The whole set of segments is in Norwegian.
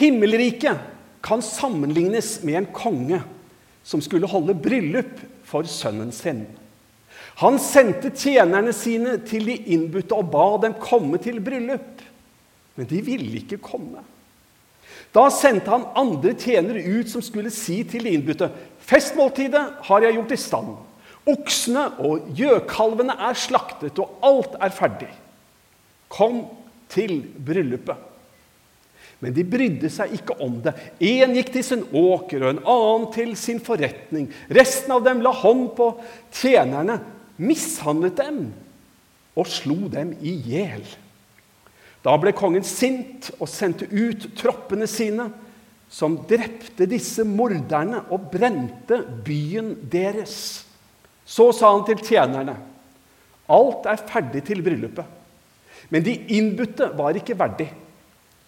Himmelriket kan sammenlignes med en konge som skulle holde bryllup for sønnen sin. Han sendte tjenerne sine til de innbudte og ba dem komme til bryllup. Men de ville ikke komme. Da sendte han andre tjenere ut som skulle si til de innbudte.: Festmåltidet har jeg gjort i stand. Oksene og gjøkalvene er slaktet, og alt er ferdig. Kom til bryllupet. Men de brydde seg ikke om det. Én gikk til sin åker, og en annen til sin forretning. Resten av dem la hånd på tjenerne, mishandlet dem og slo dem i hjel. Da ble kongen sint og sendte ut troppene sine, som drepte disse morderne og brente byen deres. Så sa han til tjenerne.: Alt er ferdig til bryllupet. Men de innbudte var ikke verdig.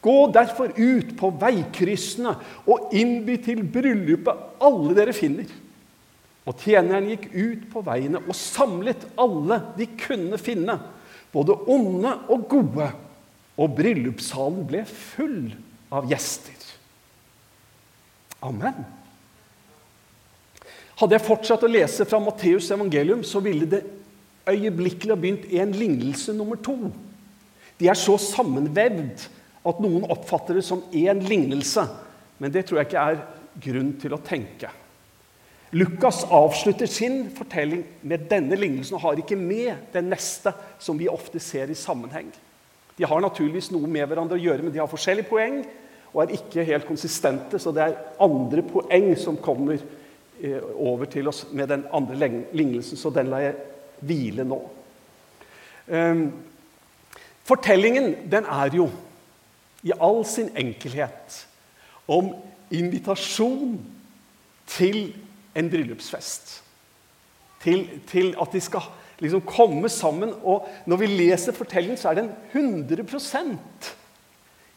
Gå derfor ut på veikryssene og innby til bryllupet alle dere finner. Og tjeneren gikk ut på veiene og samlet alle de kunne finne, både onde og gode, og bryllupssalen ble full av gjester. Amen. Hadde jeg fortsatt å lese fra Matteus evangelium, så ville det øyeblikkelig ha begynt en lignelse nummer to. De er så sammenvevd at noen oppfatter det som én lignelse. Men det tror jeg ikke er grunn til å tenke. Lukas avslutter sin fortelling med denne lignelsen og har ikke med den neste, som vi ofte ser i sammenheng. De har naturligvis noe med hverandre å gjøre, men de har forskjellige poeng og er ikke helt konsistente. Så det er andre poeng som kommer eh, over til oss med den andre lignelsen, så den lar jeg hvile nå. Ehm, fortellingen den er jo i all sin enkelhet om invitasjon til en bryllupsfest. Til, til at de skal liksom komme sammen. Og når vi leser fortellingen, så er den 100%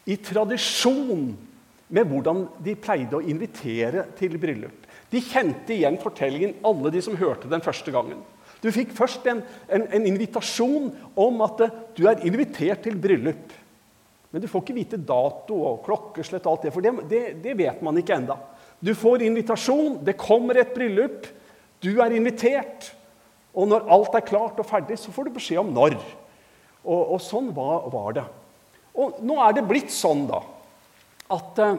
i tradisjon med hvordan de pleide å invitere til bryllup. De kjente igjen fortellingen, alle de som hørte den første gangen. Du fikk først en, en, en invitasjon om at du er invitert til bryllup. Men du får ikke vite dato og klokkeslett, og alt det, for det, det, det vet man ikke enda. Du får invitasjon, det kommer et bryllup, du er invitert. Og når alt er klart og ferdig, så får du beskjed om når. Og, og sånn var, var, det. Og nå er det blitt sånn da, at uh,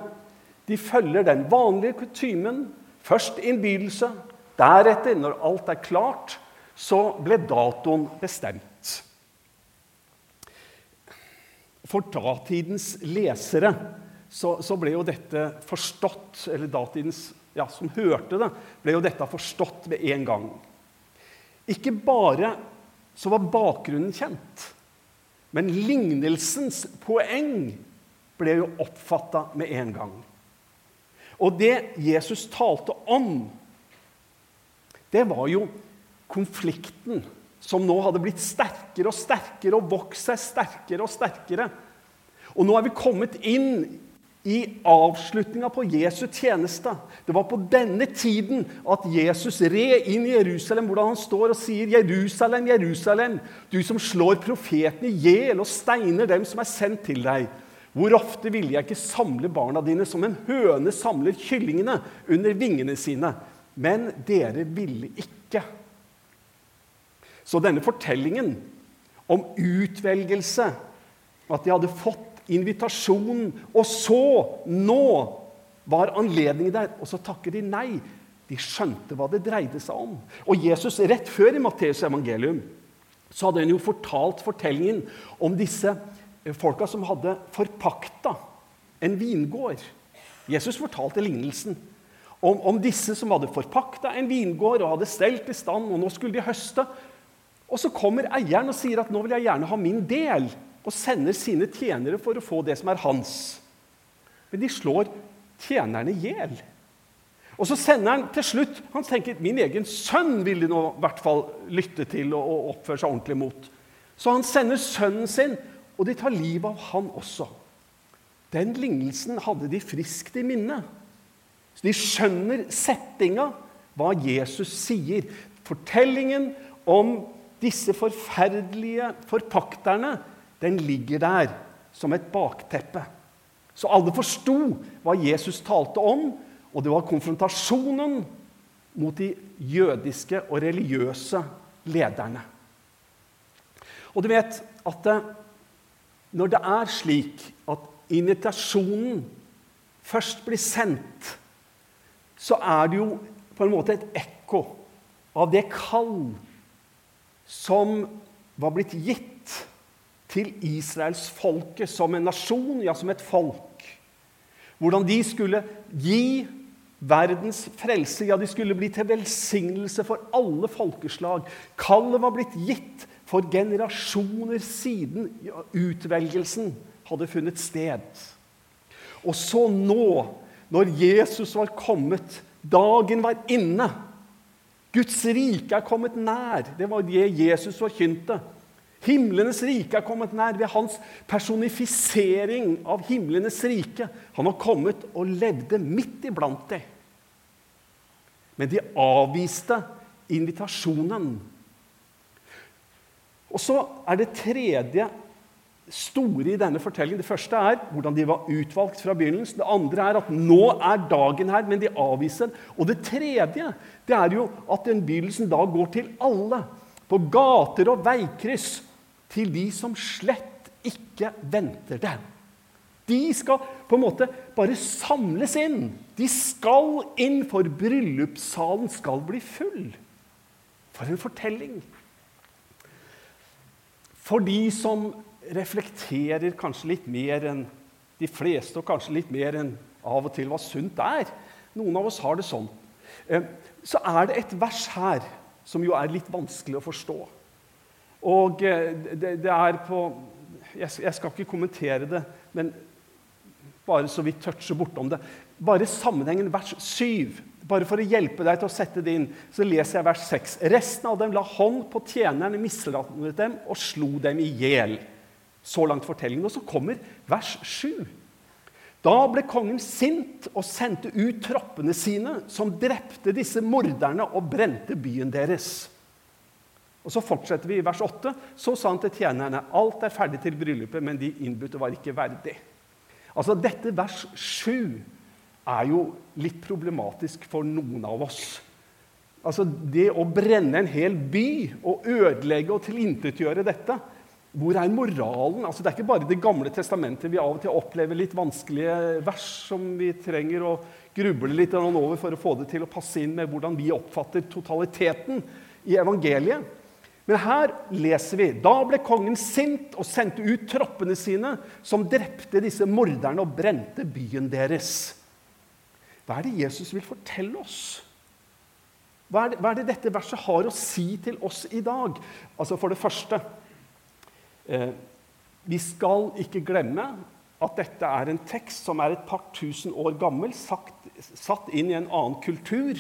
de følger den vanlige kutymen. Først innbydelse. Deretter, når alt er klart, så ble datoen bestemt. For datidens lesere så, så, ble jo dette forstått, eller datidens ja, som hørte det, ble jo dette forstått med en gang. Ikke bare så var bakgrunnen kjent, men lignelsens poeng ble jo oppfatta med en gang. Og det Jesus talte om, det var jo konflikten som nå hadde blitt sterkere og sterkere og vokst seg sterkere og sterkere. Og nå er vi kommet inn i avslutninga på Jesu tjeneste. Det var på denne tiden at Jesus red inn i Jerusalem, hvordan han står og sier, 'Jerusalem, Jerusalem, du som slår profetene i hjel og steiner dem som er sendt til deg.' Hvor ofte ville jeg ikke samle barna dine som en høne samler kyllingene under vingene sine? Men dere ville ikke. Så denne fortellingen om utvelgelse, at de hadde fått invitasjonen, og så, nå, var anledningen der. Og så takker de nei. De skjønte hva det dreide seg om. Og Jesus, rett før i Matteus evangelium, så hadde han jo fortalt fortellingen om disse eh, folka som hadde forpakta en vingård. Jesus fortalte lignelsen om, om disse som hadde forpakta en vingård og hadde stelt i stand, og nå skulle de høste. Og så kommer eieren og sier at nå vil jeg gjerne ha min del og sender sine tjenere for å få det som er hans. Men de slår tjenerne i hjel. Og så sender han til slutt Han tenker min egen sønn vil de nå i hvert fall lytte til og oppføre seg ordentlig mot. Så han sender sønnen sin, og de tar livet av han også. Den lignelsen hadde de friskt i minne. Så De skjønner settinga, hva Jesus sier. Fortellingen om disse forferdelige forpakterne den ligger der som et bakteppe. Så alle forsto hva Jesus talte om, og det var konfrontasjonen mot de jødiske og religiøse lederne. Og du vet at det, når det er slik at invitasjonen først blir sendt, så er det jo på en måte et ekko av det kall som var blitt gitt til israelsfolket som en nasjon, ja, som et folk. Hvordan de skulle gi verdens frelse. Ja, de skulle bli til velsignelse for alle folkeslag. Kallet var blitt gitt for generasjoner siden utvelgelsen hadde funnet sted. Og så nå, når Jesus var kommet, dagen var inne Guds rike er kommet nær. Det var det Jesus forkynte. Himlenes rike er kommet nær ved hans personifisering av himlenes rike. Han har kommet og levde midt iblant dem. Men de avviste invitasjonen. Og så er det tredje store i denne fortellingen. Det første er hvordan de var utvalgt fra begynnelsen. Det andre er at nå er dagen her, men de avviser den. Og det tredje det er jo at den begynnelsen da går til alle. På gater og veikryss. Til de som slett ikke venter det. De skal på en måte bare samles inn. De skal inn, for bryllupssalen skal bli full. For en fortelling. For de som reflekterer kanskje litt mer enn de fleste, og kanskje litt mer enn av og til hva sunt er. Noen av oss har det sånn. Eh, så er det et vers her som jo er litt vanskelig å forstå. Og eh, det, er på jeg, skal ikke kommentere det, men bare så vidt touche bortom det. Bare sammenhengen vers 7. Bare for å hjelpe deg til å sette det inn, så leser jeg vers 6. Resten av dem la hånd på tjenerne, mislandet dem og slo dem i hjel. Så langt fortellingen. Og så kommer vers 7. Da ble kongen sint og sendte ut troppene sine, som drepte disse morderne og brente byen deres. Og Så fortsetter vi i vers 8. Så sa han til tjenerne.: Alt er ferdig til bryllupet, men de innbudte var ikke verdig. Altså, Dette vers 7 er jo litt problematisk for noen av oss. Altså, Det å brenne en hel by og ødelegge og tilintetgjøre dette hvor er moralen? Altså, det er ikke bare Det gamle testamentet vi av og til opplever litt vanskelige vers som vi trenger å gruble litt over for å få det til å passe inn med hvordan vi oppfatter totaliteten i evangeliet. Men her leser vi da ble kongen sint og sendte ut troppene sine, som drepte disse morderne og brente byen deres. Hva er det Jesus vil fortelle oss? Hva er det, hva er det dette verset har å si til oss i dag? Altså For det første vi skal ikke glemme at dette er en tekst som er et par tusen år gammel, sagt, satt inn i en annen kultur,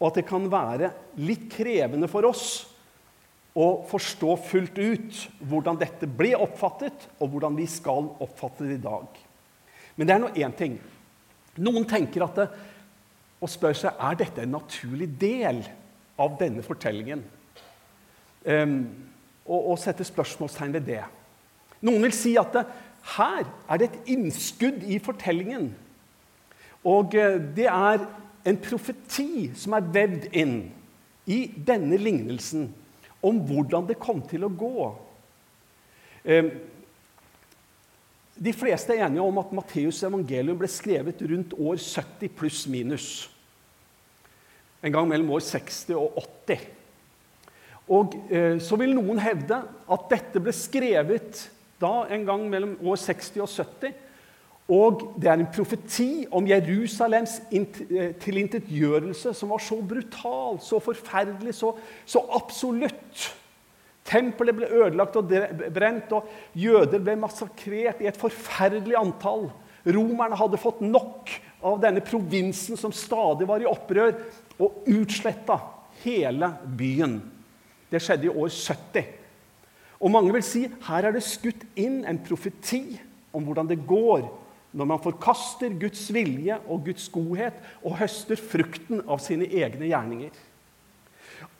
og at det kan være litt krevende for oss å forstå fullt ut hvordan dette ble oppfattet, og hvordan vi skal oppfatte det i dag. Men det er nå én ting. Noen tenker at det, og spør seg er dette en naturlig del av denne fortellingen. Um, og, og sette spørsmålstegn ved det. Noen vil si at det, her er det et innskudd i fortellingen. Og eh, det er en profeti som er vevd inn i denne lignelsen om hvordan det kom til å gå. Eh, de fleste er enige om at Matteus' evangelium ble skrevet rundt år 70 pluss minus. En gang mellom år 60 og 80. Og eh, Så vil noen hevde at dette ble skrevet da en gang mellom år 60 og 70. Og det er en profeti om Jerusalems eh, tilintetgjørelse som var så brutal, så forferdelig, så, så absolutt. Tempelet ble ødelagt og brent, og jøder ble massakrert i et forferdelig antall. Romerne hadde fått nok av denne provinsen som stadig var i opprør, og utsletta hele byen. Det skjedde i år 70. Og mange vil si her er det skutt inn en profeti om hvordan det går når man forkaster Guds vilje og Guds godhet og høster frukten av sine egne gjerninger.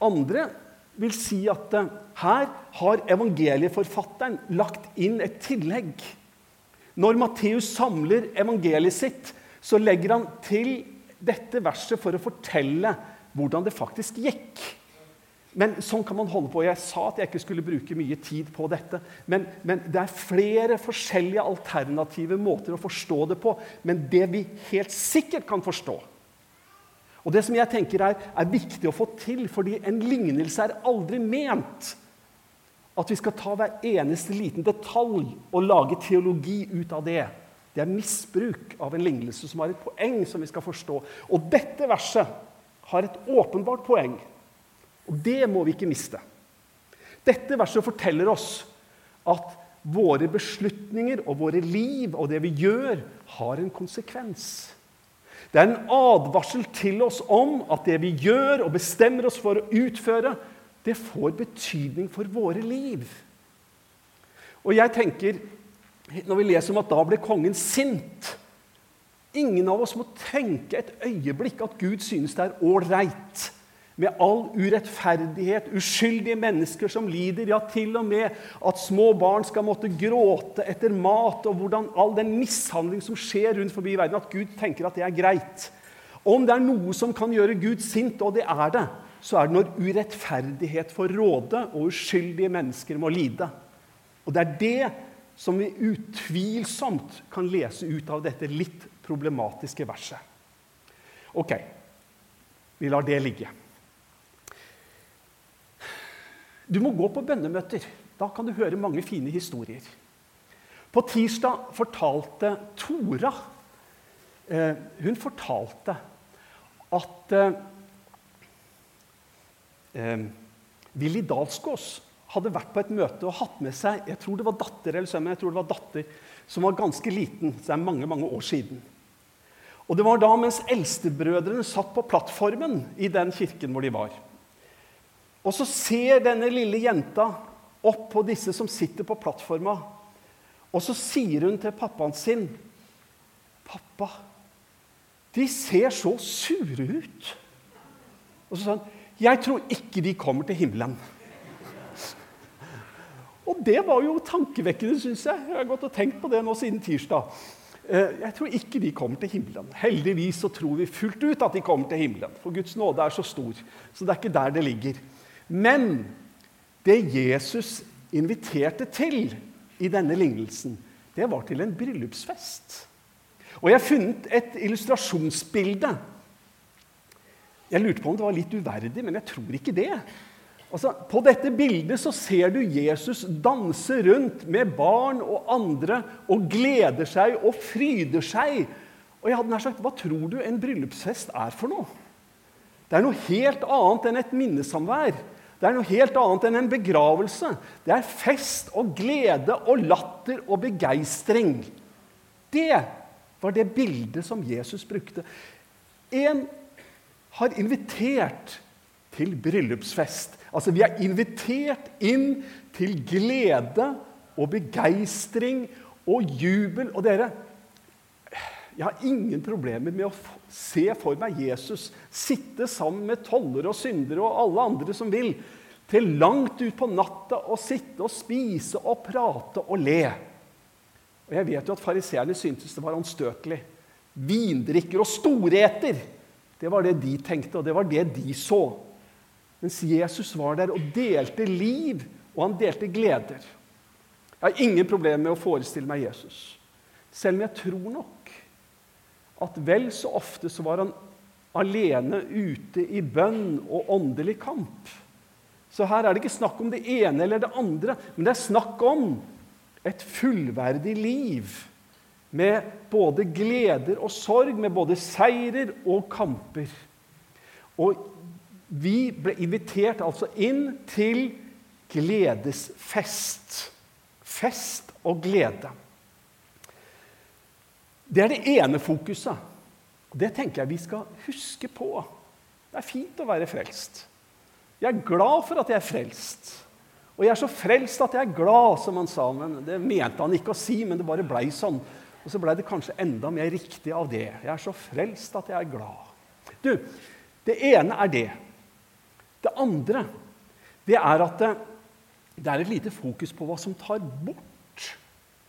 Andre vil si at uh, her har evangelieforfatteren lagt inn et tillegg Når Matteus samler evangeliet sitt, så legger han til dette verset for å fortelle hvordan det faktisk gikk. Men sånn kan man holde på. Jeg sa at jeg ikke skulle bruke mye tid på dette. Men, men, det er flere forskjellige alternative måter å forstå det på. Men det vi helt sikkert kan forstå, og det som jeg tenker er, er viktig å få til, fordi en lignelse er aldri ment at vi skal ta hver eneste liten detalj og lage teologi ut av det. Det er misbruk av en lignelse som har et poeng som vi skal forstå. Og dette verset har et åpenbart poeng. Og det må vi ikke miste. Dette verset forteller oss at våre beslutninger og våre liv og det vi gjør, har en konsekvens. Det er en advarsel til oss om at det vi gjør og bestemmer oss for å utføre, det får betydning for våre liv. Og jeg tenker, Når vi leser om at da ble kongen sint Ingen av oss må tenke et øyeblikk at Gud synes det er ålreit med all urettferdighet, uskyldige mennesker som lider, ja, til og med at små barn skal måtte gråte etter mat, og hvordan all den mishandling som skjer rundt forbi i verden, at Gud tenker at det er greit. Om det er noe som kan gjøre Gud sint, og det er det, så er det når urettferdighet får råde, og uskyldige mennesker må lide. Og det er det som vi utvilsomt kan lese ut av dette litt problematiske verset. Ok, vi lar det ligge. Du må gå på bønnemøter. Da kan du høre mange fine historier. På tirsdag fortalte Tora eh, Hun fortalte at eh, eh, Willy Dalsgaas hadde vært på et møte og hatt med seg jeg tror det var datter eller sønn, jeg tror det var datter, som var ganske liten. Så det er mange mange år siden. Og Det var da mens eldstebrødrene satt på plattformen i den kirken hvor de var. Og så ser denne lille jenta opp på disse som sitter på plattforma, og så sier hun til pappaen sin 'Pappa, de ser så sure ut.' Og så sa han 'Jeg tror ikke de kommer til himmelen'. Og det var jo tankevekkende, syns jeg. Jeg har gått og tenkt på det nå siden tirsdag. Eh, jeg tror ikke de kommer til himmelen. Heldigvis så tror vi fullt ut at de kommer til himmelen. For Guds nåde er så stor. Så det er ikke der det ligger. Men det Jesus inviterte til i denne lignelsen, det var til en bryllupsfest. Og jeg har funnet et illustrasjonsbilde. Jeg lurte på om det var litt uverdig, men jeg tror ikke det. Altså, på dette bildet så ser du Jesus danse rundt med barn og andre og gleder seg og fryder seg. Og jeg hadde nær sagt, Hva tror du en bryllupsfest er for noe? Det er noe helt annet enn et minnesamvær. Det er noe helt annet enn en begravelse. Det er fest og glede og latter og begeistring. Det var det bildet som Jesus brukte. En har invitert til bryllupsfest. Altså, vi er invitert inn til glede og begeistring og jubel. Og dere, jeg har ingen problemer med å se for meg Jesus sitte sammen med tollere og syndere og alle andre som vil, til langt ut på natta og sitte og spise og prate og le. Og Jeg vet jo at fariseerne syntes det var anstøtelig. Vindrikker og storeter, det var det de tenkte, og det var det de så. Mens Jesus var der og delte liv, og han delte gleder. Jeg har ingen problemer med å forestille meg Jesus. Selv om jeg tror nok at vel så ofte så var han alene ute i bønn og åndelig kamp. Så her er det ikke snakk om det ene eller det andre, men det er snakk om et fullverdig liv med både gleder og sorg, med både seirer og kamper. Og vi ble invitert altså inn til gledesfest. Fest og glede. Det er det ene fokuset. Det tenker jeg vi skal huske på. Det er fint å være frelst. Jeg er glad for at jeg er frelst. Og jeg er så frelst at jeg er glad, som han sa. Men det mente han ikke å si, men det bare blei sånn. Og så blei det kanskje enda mer riktig av det. Jeg er så frelst at jeg er glad. Du, det ene er det. Det andre det er at det, det er et lite fokus på hva som tar bort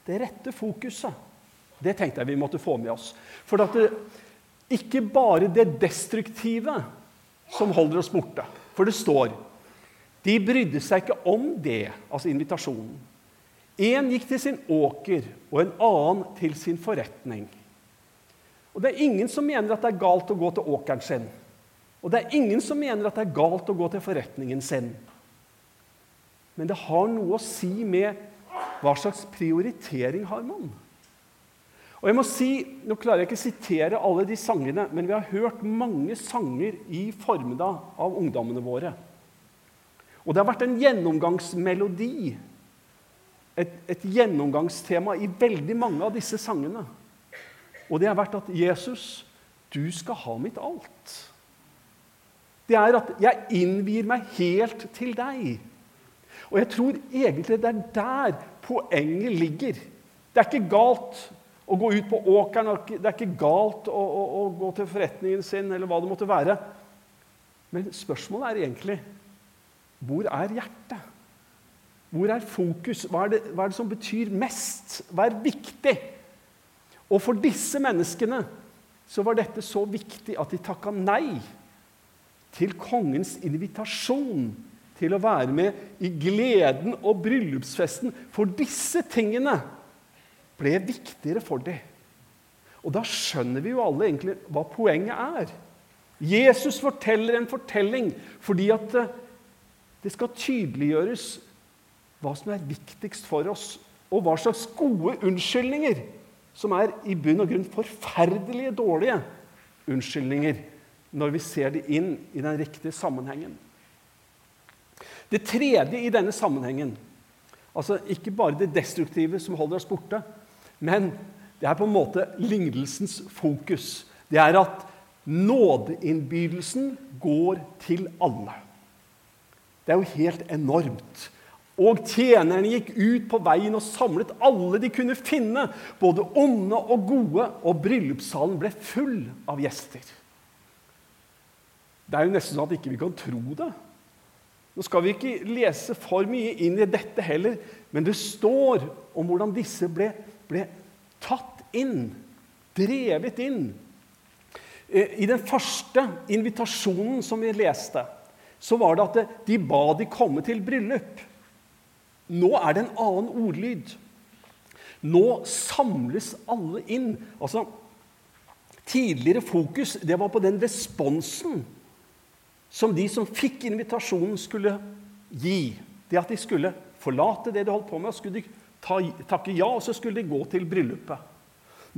det rette fokuset Det tenkte jeg vi måtte få med oss. For at det, ikke bare det destruktive som holder oss borte. For det står de brydde seg ikke om det, altså invitasjonen. Én gikk til sin åker, og en annen til sin forretning. Og Det er ingen som mener at det er galt å gå til åkeren sin. Og det er ingen som mener at det er galt å gå til forretningen sin. Men det har noe å si med hva slags prioritering har man. Og jeg må si, Nå klarer jeg ikke å sitere alle de sangene, men vi har hørt mange sanger i formiddag av ungdommene våre. Og det har vært en gjennomgangsmelodi, et, et gjennomgangstema i veldig mange av disse sangene. Og det har vært at Jesus, du skal ha mitt alt. Det er at jeg innvier meg helt til deg. Og jeg tror egentlig det er der poenget ligger. Det er ikke galt å gå ut på åkeren, det er ikke galt å, å, å gå til forretningen sin, eller hva det måtte være. Men spørsmålet er egentlig hvor er hjertet? Hvor er fokus? Hva er, det, hva er det som betyr mest? Hva er viktig? Og for disse menneskene så var dette så viktig at de takka nei til kongens invitasjon til å være med i gleden og bryllupsfesten. For disse tingene ble viktigere for dem. Og da skjønner vi jo alle egentlig hva poenget er. Jesus forteller en fortelling fordi at eh, det skal tydeliggjøres hva som er viktigst for oss, og hva slags gode unnskyldninger som er i bunn og grunn forferdelige dårlige unnskyldninger når vi ser det inn i den riktige sammenhengen. Det tredje i denne sammenhengen, altså ikke bare det destruktive som holder oss borte, men det er på en måte lignelsens fokus. Det er at nådeinnbydelsen går til alle. Det er jo helt enormt. Og tjenerne gikk ut på veien og samlet alle de kunne finne, både onde og gode, og bryllupssalen ble full av gjester. Det er jo nesten sånn at ikke vi ikke kan tro det. Nå skal vi ikke lese for mye inn i dette heller, men det står om hvordan disse ble, ble tatt inn, drevet inn. Eh, I den første invitasjonen som vi leste, så var det at de ba de komme til bryllup. Nå er det en annen ordlyd. Nå samles alle inn. Altså, Tidligere fokus det var på den responsen som de som fikk invitasjonen, skulle gi. Det at de skulle forlate det de holdt på med, og skulle de takke ja, og så skulle de gå til bryllupet.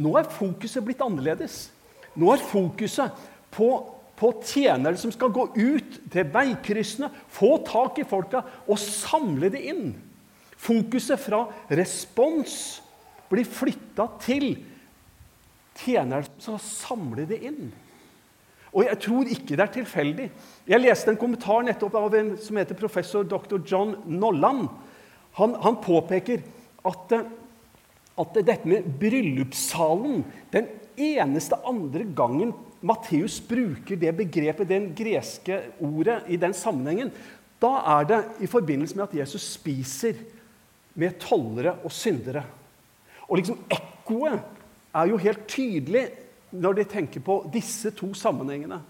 Nå er fokuset blitt annerledes. Nå er fokuset på, på tjenere som skal gå ut til veikryssene, få tak i folka og samle det inn. Fokuset fra respons blir flytta til tjenere som skal samle det inn. Og jeg tror ikke det er tilfeldig. Jeg leste en kommentar nettopp av en som heter professor dr. John Nolland. Han, han påpeker at, at, dette med bryllupssalen Den eneste andre gangen Matteus bruker det begrepet, det greske ordet, i den sammenhengen, da er det i forbindelse med at Jesus spiser med tollere og syndere. Og liksom ekkoet er jo helt tydelig når de tenker på disse to sammenhengene.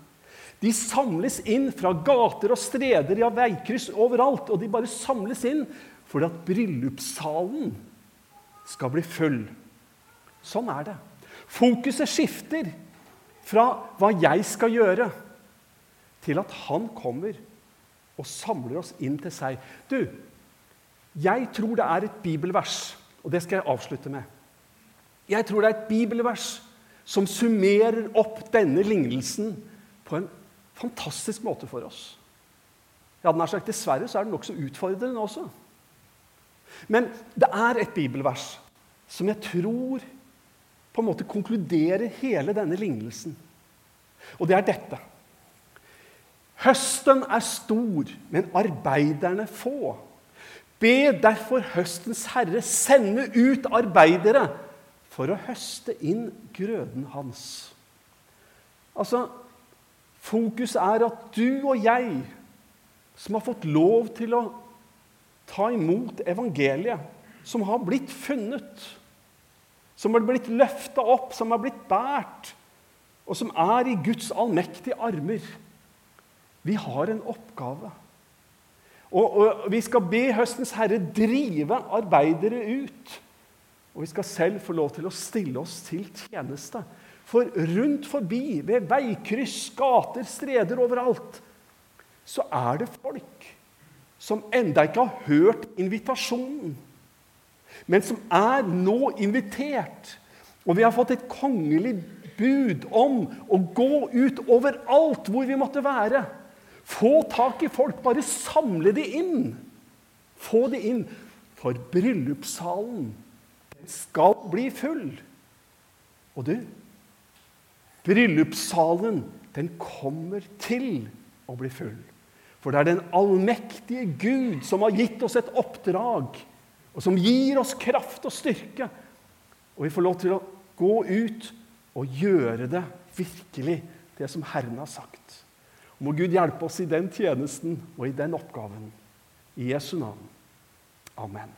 De samles inn fra gater og streder, ja, veikryss overalt. Og de bare samles inn fordi at bryllupssalen skal bli full. Sånn er det. Fokuset skifter fra hva jeg skal gjøre, til at han kommer og samler oss inn til seg. Du, jeg tror det er et bibelvers, og det skal jeg avslutte med. Jeg tror det er et bibelvers som summerer opp denne lignelsen på en fantastisk måte for oss. Ja, den er sagt, Dessverre så er den nokså utfordrende også. Men det er et bibelvers som jeg tror på en måte konkluderer hele denne lignelsen. Og det er dette. Høsten er stor, men arbeiderne få. Be derfor høstens herre sende ut arbeidere for å høste inn grøden hans. Altså, Fokus er at du og jeg, som har fått lov til å ta imot evangeliet, som har blitt funnet, som har blitt løfta opp, som har blitt båret, og som er i Guds allmektige armer. Vi har en oppgave. Og, og, Vi skal be høstens herre drive arbeidere ut. Og vi skal selv få lov til å stille oss til tjeneste. For rundt forbi, ved veikryss, gater, streder, overalt, så er det folk som enda ikke har hørt invitasjonen, men som er nå invitert. Og vi har fått et kongelig bud om å gå ut overalt hvor vi måtte være. Få tak i folk, bare samle de inn. Få de inn. For bryllupssalen skal bli full. Og du, bryllupssalen, den kommer til å bli full. For det er den allmektige Gud som har gitt oss et oppdrag, og som gir oss kraft og styrke. Og vi får lov til å gå ut og gjøre det virkelig, det som Herren har sagt. Og må Gud hjelpe oss i den tjenesten og i den oppgaven. I Jesu navn. Amen.